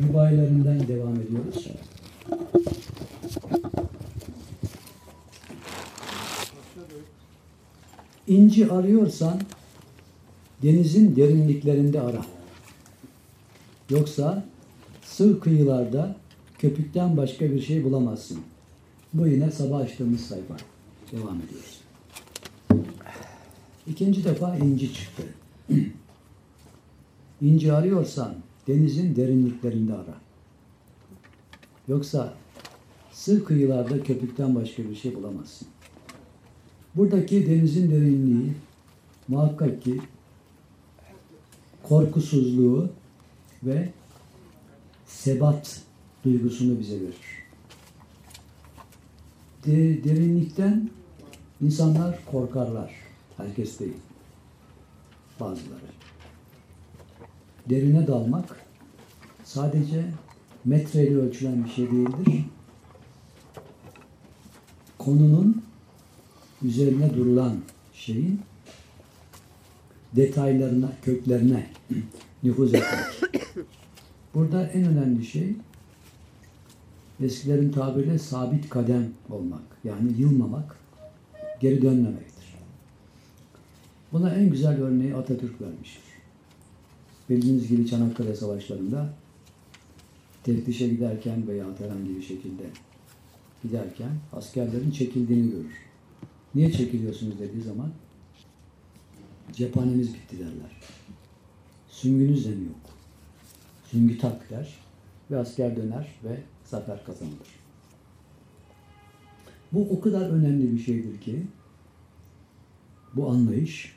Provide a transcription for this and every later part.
mübayyilerinden devam ediyoruz. İnci arıyorsan denizin derinliklerinde ara. Yoksa sığ kıyılarda köpükten başka bir şey bulamazsın. Bu yine sabah açtığımız sayfa. Devam ediyoruz. İkinci defa inci çıktı. İnci arıyorsan denizin derinliklerinde ara. Yoksa sığ kıyılarda köpükten başka bir şey bulamazsın. Buradaki denizin derinliği muhakkak ki korkusuzluğu ve sebat duygusunu bize verir. De, derinlikten insanlar korkarlar. Herkes değil. Bazıları. Derine dalmak sadece metreyle ölçülen bir şey değildir. Konunun üzerine durulan şeyin detaylarına, köklerine nüfuz etmek. Burada en önemli şey eskilerin tabiriyle sabit kadem olmak. Yani yılmamak, geri dönmemektir. Buna en güzel örneği Atatürk vermiştir. Bildiğiniz gibi Çanakkale Savaşları'nda teftişe giderken veya herhangi bir şekilde giderken askerlerin çekildiğini görür. Niye çekiliyorsunuz dediği zaman cephanemiz bitti derler. Süngünüz de mi yok? Süngü tak der ve asker döner ve zafer kazanılır. Bu o kadar önemli bir şeydir ki bu anlayış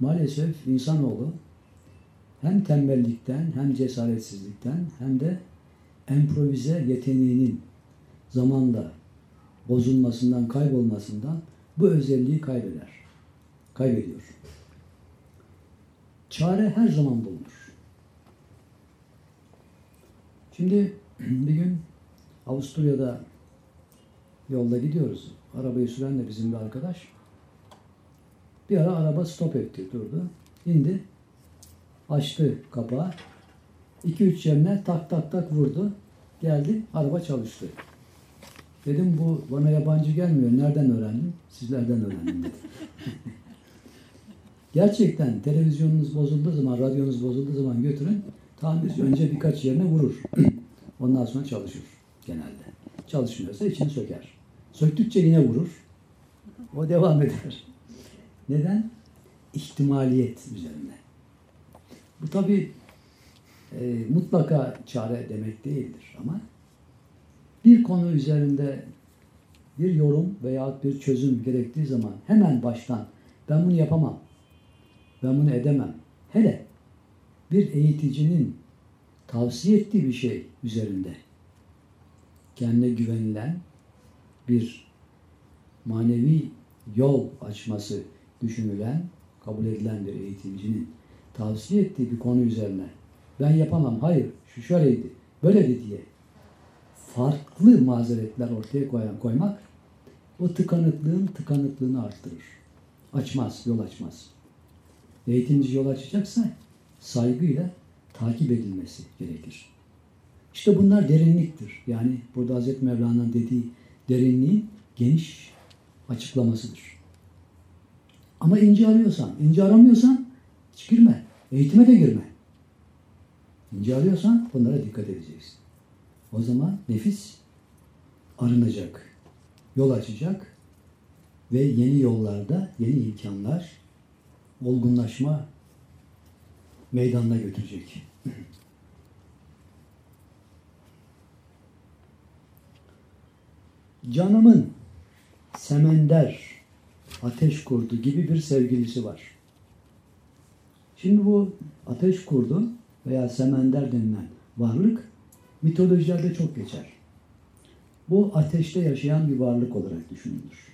maalesef insanoğlu hem tembellikten hem cesaretsizlikten hem de improvize yeteneğinin zamanla bozulmasından, kaybolmasından bu özelliği kaybeder. Kaybediyor. Çare her zaman bulunur. Şimdi bir gün Avusturya'da yolda gidiyoruz. Arabayı süren de bizim bir arkadaş. Bir ara araba stop etti, durdu. İndi. Açtı kapağı. 2-3 yerine tak tak tak vurdu. Geldi, araba çalıştı. Dedim bu bana yabancı gelmiyor. Nereden öğrendin? Sizlerden öğrendim dedi. Gerçekten televizyonunuz bozulduğu zaman, radyonuz bozulduğu zaman götürün. Tamirci önce birkaç yerine vurur. Ondan sonra çalışır genelde. Çalışmıyorsa içini söker. Söktükçe yine vurur. O devam eder. Neden? İhtimaliyet üzerine. Bu tabi e, mutlaka çare demek değildir ama bir konu üzerinde bir yorum veya bir çözüm gerektiği zaman hemen baştan ben bunu yapamam, ben bunu edemem. Hele bir eğiticinin tavsiye ettiği bir şey üzerinde kendine güvenilen bir manevi yol açması düşünülen, kabul edilen bir eğitimcinin tavsiye ettiği bir konu üzerine ben yapamam, hayır şu şöyleydi, böyleydi diye farklı mazeretler ortaya koyan koymak o tıkanıklığın tıkanıklığını arttırır. Açmaz, yol açmaz. Eğitimci yol açacaksa saygıyla takip edilmesi gerekir. İşte bunlar derinliktir. Yani burada Hazreti Mevlana'nın dediği derinliğin geniş açıklamasıdır. Ama ince arıyorsan, ince aramıyorsan hiç girme. Eğitime de girme. İnce arıyorsan bunlara dikkat edeceksin. O zaman nefis arınacak, yol açacak ve yeni yollarda, yeni imkanlar, olgunlaşma meydanına götürecek. Canımın semender, ateş kurdu gibi bir sevgilisi var. Şimdi bu ateş kurdu veya semender denilen varlık mitolojilerde çok geçer. Bu ateşte yaşayan bir varlık olarak düşünülür.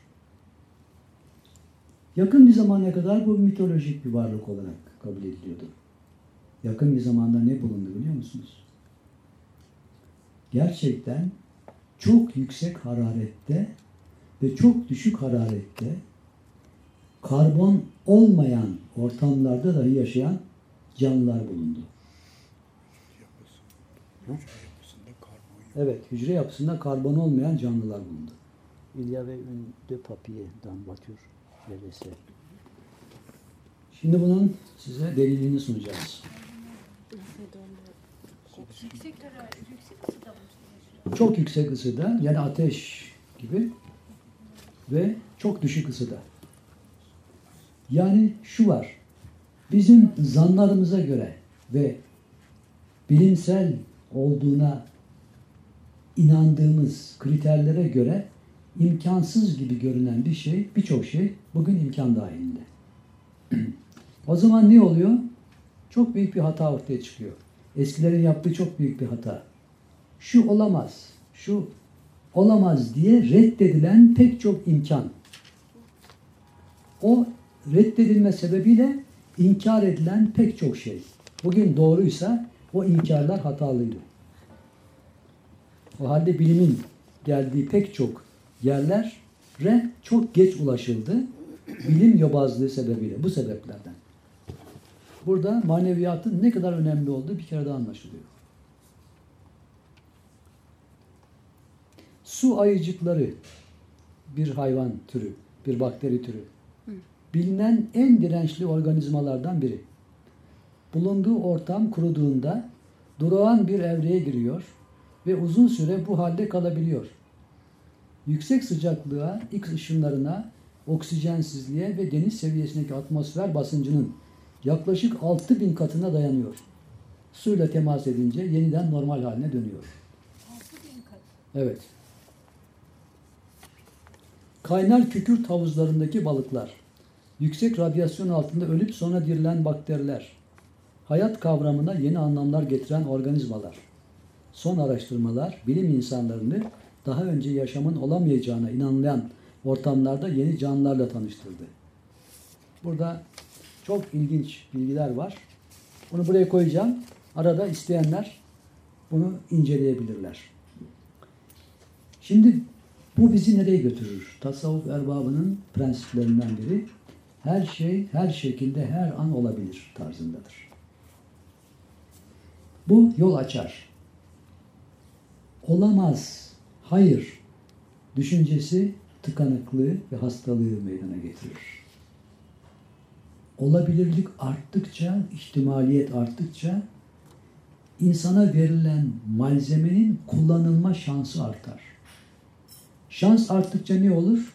Yakın bir zamana kadar bu mitolojik bir varlık olarak kabul ediliyordu. Yakın bir zamanda ne bulundu biliyor musunuz? Gerçekten çok yüksek hararette ve çok düşük hararette karbon olmayan ortamlarda dahi yaşayan canlılar bulundu. Evet, hücre yapısında karbon olmayan canlılar bulundu. Il y avait une, deux papiers dans la voiture. Je l'ai laissé. Şimdi bunun size delilini sunacağız. Çok yüksek ısıda yani ateş gibi ve çok düşük ısıda. Yani şu var. Bizim zanlarımıza göre ve bilimsel olduğuna inandığımız kriterlere göre imkansız gibi görünen bir şey, birçok şey bugün imkan dahilinde. o zaman ne oluyor? Çok büyük bir hata ortaya çıkıyor. Eskilerin yaptığı çok büyük bir hata. Şu olamaz, şu olamaz diye reddedilen pek çok imkan. O reddedilme sebebiyle inkar edilen pek çok şey. Bugün doğruysa o inkarlar hatalıydı. O halde bilimin geldiği pek çok yerlere çok geç ulaşıldı. Bilim yobazlığı sebebiyle, bu sebeplerden. Burada maneviyatın ne kadar önemli olduğu bir kere daha anlaşılıyor. Su ayıcıkları bir hayvan türü, bir bakteri türü. Bilinen en dirençli organizmalardan biri. Bulunduğu ortam kuruduğunda durağan bir evreye giriyor ve uzun süre bu halde kalabiliyor. Yüksek sıcaklığa, X ışınlarına, oksijensizliğe ve deniz seviyesindeki atmosfer basıncının yaklaşık 6000 katına dayanıyor. Suyla temas edince yeniden normal haline dönüyor. Altı bin kat. Evet. Kaynar kükürt havuzlarındaki balıklar, yüksek radyasyon altında ölüp sonra dirilen bakteriler, hayat kavramına yeni anlamlar getiren organizmalar. Son araştırmalar bilim insanlarını daha önce yaşamın olamayacağına inanılan ortamlarda yeni canlılarla tanıştırdı. Burada çok ilginç bilgiler var. Bunu buraya koyacağım. Arada isteyenler bunu inceleyebilirler. Şimdi bu bizi nereye götürür? Tasavvuf erbabının prensiplerinden biri her şey her şekilde her an olabilir tarzındadır. Bu yol açar. Olamaz, hayır düşüncesi tıkanıklığı ve hastalığı meydana getirir. Olabilirlik arttıkça, ihtimaliyet arttıkça insana verilen malzemenin kullanılma şansı artar. Şans arttıkça ne olur?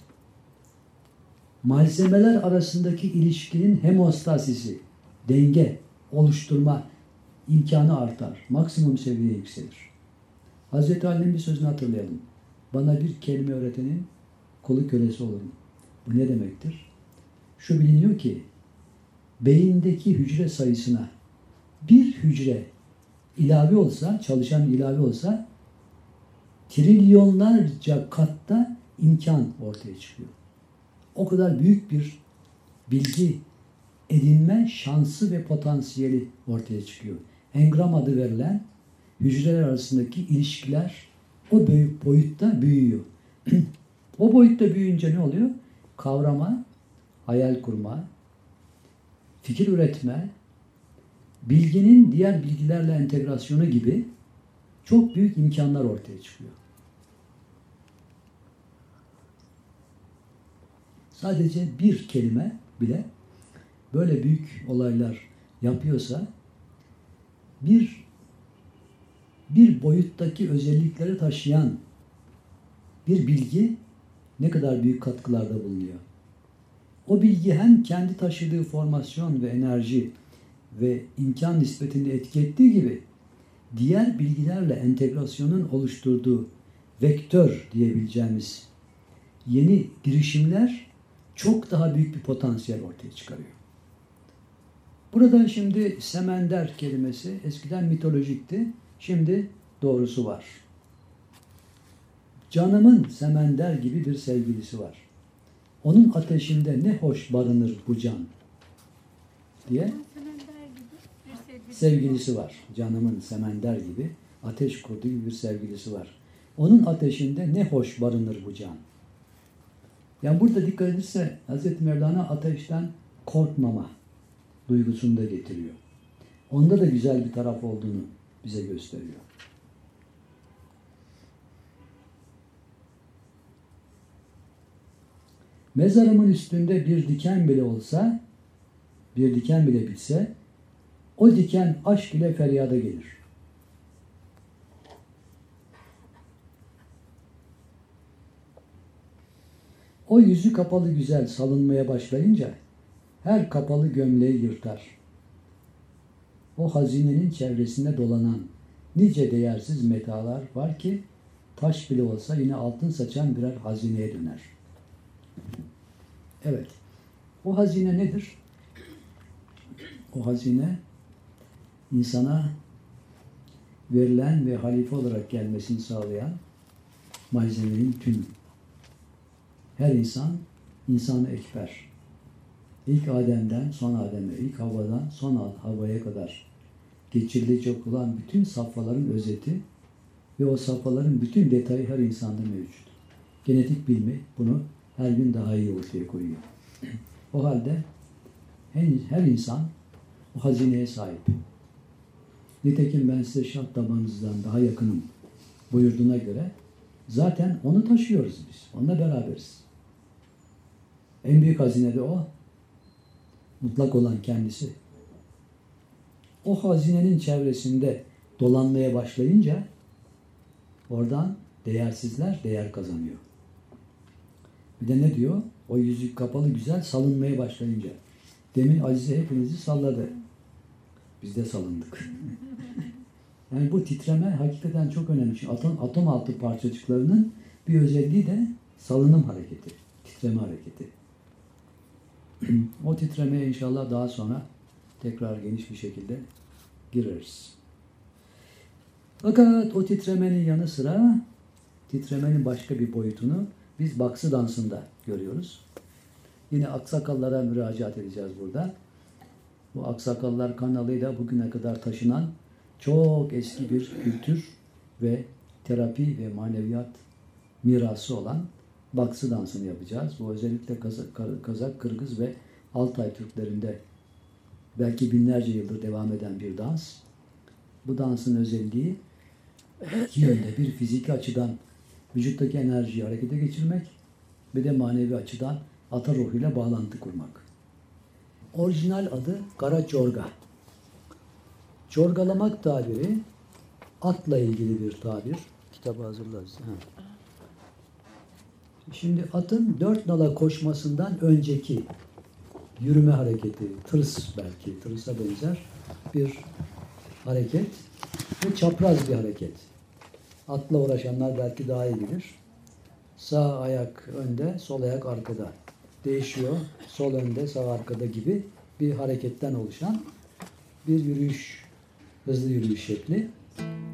Malzemeler arasındaki ilişkinin hemostasisi, denge oluşturma imkanı artar. Maksimum seviyeye yükselir. Hazreti Ali'nin bir sözünü hatırlayalım. Bana bir kelime öğretenin kolu kölesi olurum. Bu ne demektir? Şu biliniyor ki beyindeki hücre sayısına bir hücre ilave olsa, çalışan ilave olsa trilyonlarca katta imkan ortaya çıkıyor. O kadar büyük bir bilgi edinme şansı ve potansiyeli ortaya çıkıyor. Engram adı verilen hücreler arasındaki ilişkiler o büyük boyutta büyüyor. o boyutta büyüyünce ne oluyor? Kavrama, hayal kurma, fikir üretme, bilginin diğer bilgilerle entegrasyonu gibi çok büyük imkanlar ortaya çıkıyor. Sadece bir kelime bile böyle büyük olaylar yapıyorsa bir bir boyuttaki özellikleri taşıyan bir bilgi ne kadar büyük katkılarda bulunuyor. O bilgi hem kendi taşıdığı formasyon ve enerji ve imkan nispetinde etki ettiği gibi diğer bilgilerle entegrasyonun oluşturduğu vektör diyebileceğimiz yeni girişimler çok daha büyük bir potansiyel ortaya çıkarıyor. Burada şimdi semender kelimesi eskiden mitolojikti. Şimdi doğrusu var. Canımın semender gibi bir sevgilisi var. Onun ateşinde ne hoş barınır bu can diye sevgilisi var. Canımın semender gibi ateş kurdu gibi bir sevgilisi var. Onun ateşinde ne hoş barınır bu can. Yani burada dikkat edilse Hazreti Mevlana ateşten korkmama duygusunu da getiriyor. Onda da güzel bir taraf olduğunu bize gösteriyor. Mezarımın üstünde bir diken bile olsa, bir diken bile bitse, o diken aşk ile feryada gelir. O yüzü kapalı güzel salınmaya başlayınca her kapalı gömleği yırtar. O hazinenin çevresinde dolanan nice değersiz metalar var ki taş bile olsa yine altın saçan birer hazineye döner. Evet. O hazine nedir? O hazine insana verilen ve halife olarak gelmesini sağlayan malzemenin tümü. Her insan insanı ekber. İlk Adem'den son Adem'e, ilk havadan son havaya kadar geçirilecek olan bütün safhaların özeti ve o safhaların bütün detayı her insanda mevcut. Genetik bilimi bunu her gün daha iyi ortaya koyuyor. O halde her, insan o hazineye sahip. Nitekim ben size şah damarınızdan daha yakınım buyurduğuna göre zaten onu taşıyoruz biz. Onunla beraberiz. En büyük hazine de o. Mutlak olan kendisi. O hazinenin çevresinde dolanmaya başlayınca oradan değersizler değer kazanıyor. Bir de ne diyor? O yüzük kapalı güzel salınmaya başlayınca. Demin Azize hepinizi salladı. Biz de salındık. yani bu titreme hakikaten çok önemli. Çünkü atom, atom altı parçacıklarının bir özelliği de salınım hareketi. Titreme hareketi. O titremeye inşallah daha sonra tekrar geniş bir şekilde gireriz. Fakat o titremenin yanı sıra titremenin başka bir boyutunu biz baksı dansında görüyoruz. Yine aksakallara müracaat edeceğiz burada. Bu aksakallar kanalıyla bugüne kadar taşınan çok eski bir kültür ve terapi ve maneviyat mirası olan baksı dansını yapacağız. Bu özellikle Kazak, Kazak Kırgız ve Altay Türklerinde belki binlerce yıldır devam eden bir dans. Bu dansın özelliği iki yönde bir fiziki açıdan vücuttaki enerjiyi harekete geçirmek bir de manevi açıdan ata ruhuyla bağlantı kurmak. Orijinal adı Kara Corga. Corgalamak tabiri atla ilgili bir tabir. Kitabı hazırlarız. Ha. Şimdi atın dört nala koşmasından önceki yürüme hareketi, tırs belki, tırsa benzer bir hareket ve çapraz bir hareket. Atla uğraşanlar belki daha iyi bilir. Sağ ayak önde, sol ayak arkada. Değişiyor. Sol önde, sağ arkada gibi bir hareketten oluşan bir yürüyüş, hızlı yürüyüş şekli.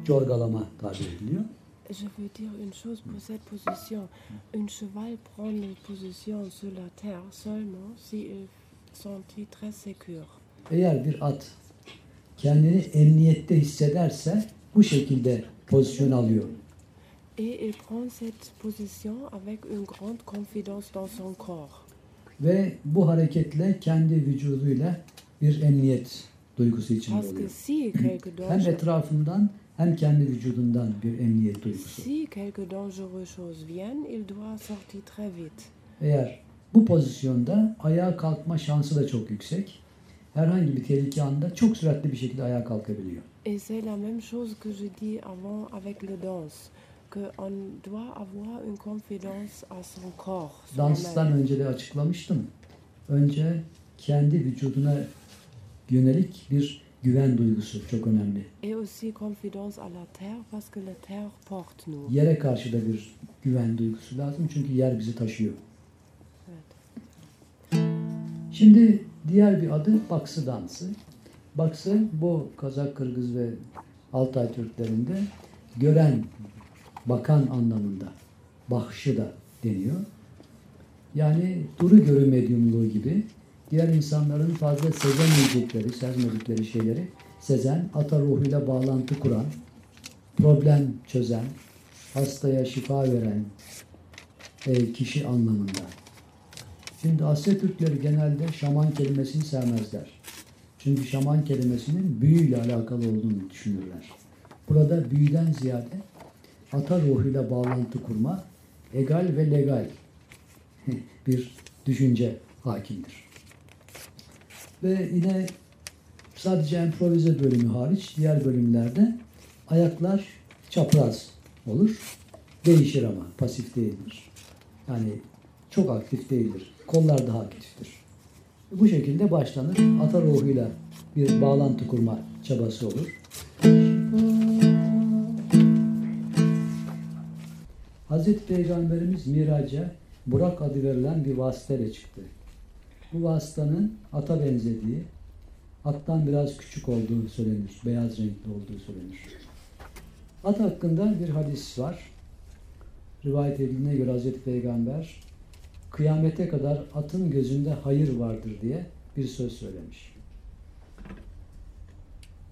Corgalama tabir ediliyor. Je veux dire une chose pour cette position. Un cheval prend une position sur la terre seulement s'il sentit très sécure. Eğer bir at kendini emniyette hissederse bu şekilde pozisyon alıyor. Et il prend cette position avec une grande confidence dans son corps. Ve bu hareketle kendi vücuduyla bir emniyet duygusu içinde oluyor. Hem etrafından hem kendi vücudundan bir emniyet duygusu. si quelque dangereux chose viennent, il doit sortir très vite. Eğer bu pozisyonda ayağa kalkma şansı da çok yüksek. Herhangi bir tehlike anında çok süratli bir şekilde ayağa kalkabiliyor. Et c'est la même chose que je dis avant avec le danse, qu'on doit avoir une confidence à son corps. Danstan önce de açıklamıştım. Önce kendi vücuduna yönelik bir güven duygusu çok önemli. Et aussi confidence à la terre parce que la terre porte nous. Yere karşı da bir güven duygusu lazım çünkü yer bizi taşıyor. Evet. Şimdi diğer bir adı baksı dansı. Baksı bu Kazak, Kırgız ve Altay Türklerinde gören, bakan anlamında. Bahşı da deniyor. Yani duru görü medyumluğu gibi diğer insanların fazla sezemeyecekleri, sezmedikleri şeyleri sezen, ata ruhuyla bağlantı kuran, problem çözen, hastaya şifa veren e, kişi anlamında. Şimdi Asya Türkleri genelde şaman kelimesini sevmezler. Çünkü şaman kelimesinin büyüyle alakalı olduğunu düşünürler. Burada büyüden ziyade ata ruhuyla bağlantı kurma, egal ve legal bir düşünce hakimdir. Ve yine sadece improvize bölümü hariç diğer bölümlerde ayaklar çapraz olur. Değişir ama pasif değildir. Yani çok aktif değildir. Kollar daha aktiftir. Bu şekilde başlanır. Ata ruhuyla bir bağlantı kurma çabası olur. Hazreti Peygamberimiz miraca Burak adı verilen bir vasıtayla çıktı. Bu vasıtanın ata benzediği, attan biraz küçük olduğu söylenir. Beyaz renkli olduğu söylenir. At hakkında bir hadis var. Rivayet edildiğine göre Hazreti Peygamber kıyamete kadar atın gözünde hayır vardır diye bir söz söylemiş.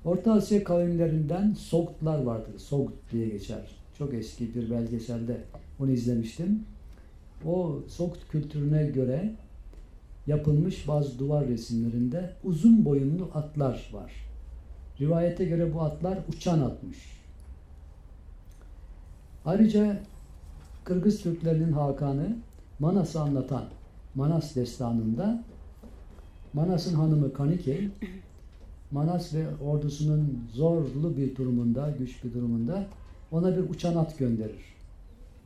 Orta Asya kavimlerinden Sogtlar vardır. Sogt diye geçer. Çok eski bir belgeselde onu izlemiştim. O Sogt kültürüne göre yapılmış bazı duvar resimlerinde uzun boyunlu atlar var. Rivayete göre bu atlar uçan atmış. Ayrıca Kırgız Türklerinin Hakan'ı Manas'ı anlatan Manas destanında Manas'ın hanımı Kanikey Manas ve ordusunun zorlu bir durumunda, güç bir durumunda ona bir uçan at gönderir.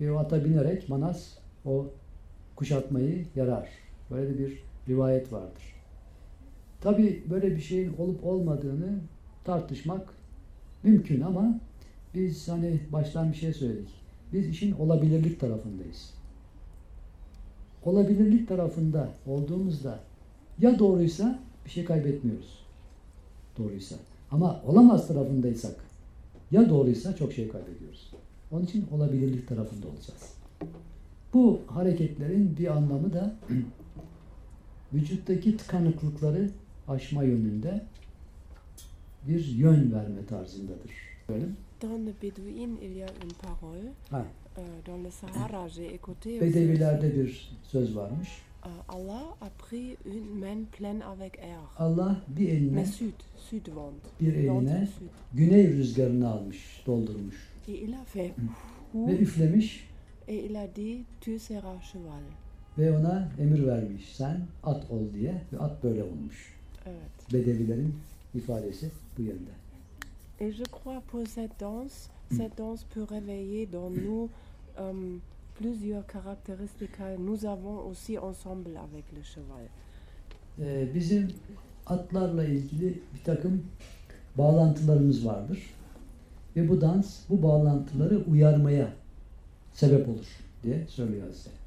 O ata binerek Manas o kuşatmayı yarar. Böyle bir rivayet vardır. Tabi böyle bir şeyin olup olmadığını tartışmak mümkün ama biz hani baştan bir şey söyledik. Biz işin olabilirlik tarafındayız. Olabilirlik tarafında olduğumuzda ya doğruysa bir şey kaybetmiyoruz. Doğruysa. Ama olamaz tarafındaysak ya doğruysa çok şey kaybediyoruz. Onun için olabilirlik tarafında olacağız. Bu hareketlerin bir anlamı da vücuttaki tıkanıklıkları aşma yönünde bir yön verme tarzındadır. Böyle. Dans le Bédouin, il y a une parole. Ha, Euh, dans le Sahara, j'ai écouté. Bedevilerde bir söz varmış. Euh, Allah a pris une main pleine avec air. Allah bir eline sud, sud vent. bir eline güney rüzgarını almış, doldurmuş Et il a fait ve üflemiş et il a dit tu seras cheval. Ve ona emir vermiş. Sen at ol diye ve at böyle olmuş. Evet. Bedevilerin ifadesi bu yönde. Et je crois pour cette danse, cette danse peut réveiller dans nous euh, plusieurs caractéristiques que nous avons aussi ensemble avec le cheval. Ee, bizim atlarla ilgili bir takım bağlantılarımız vardır. Ve bu dans bu bağlantıları uyarmaya sebep olur diye söylüyor Hazreti.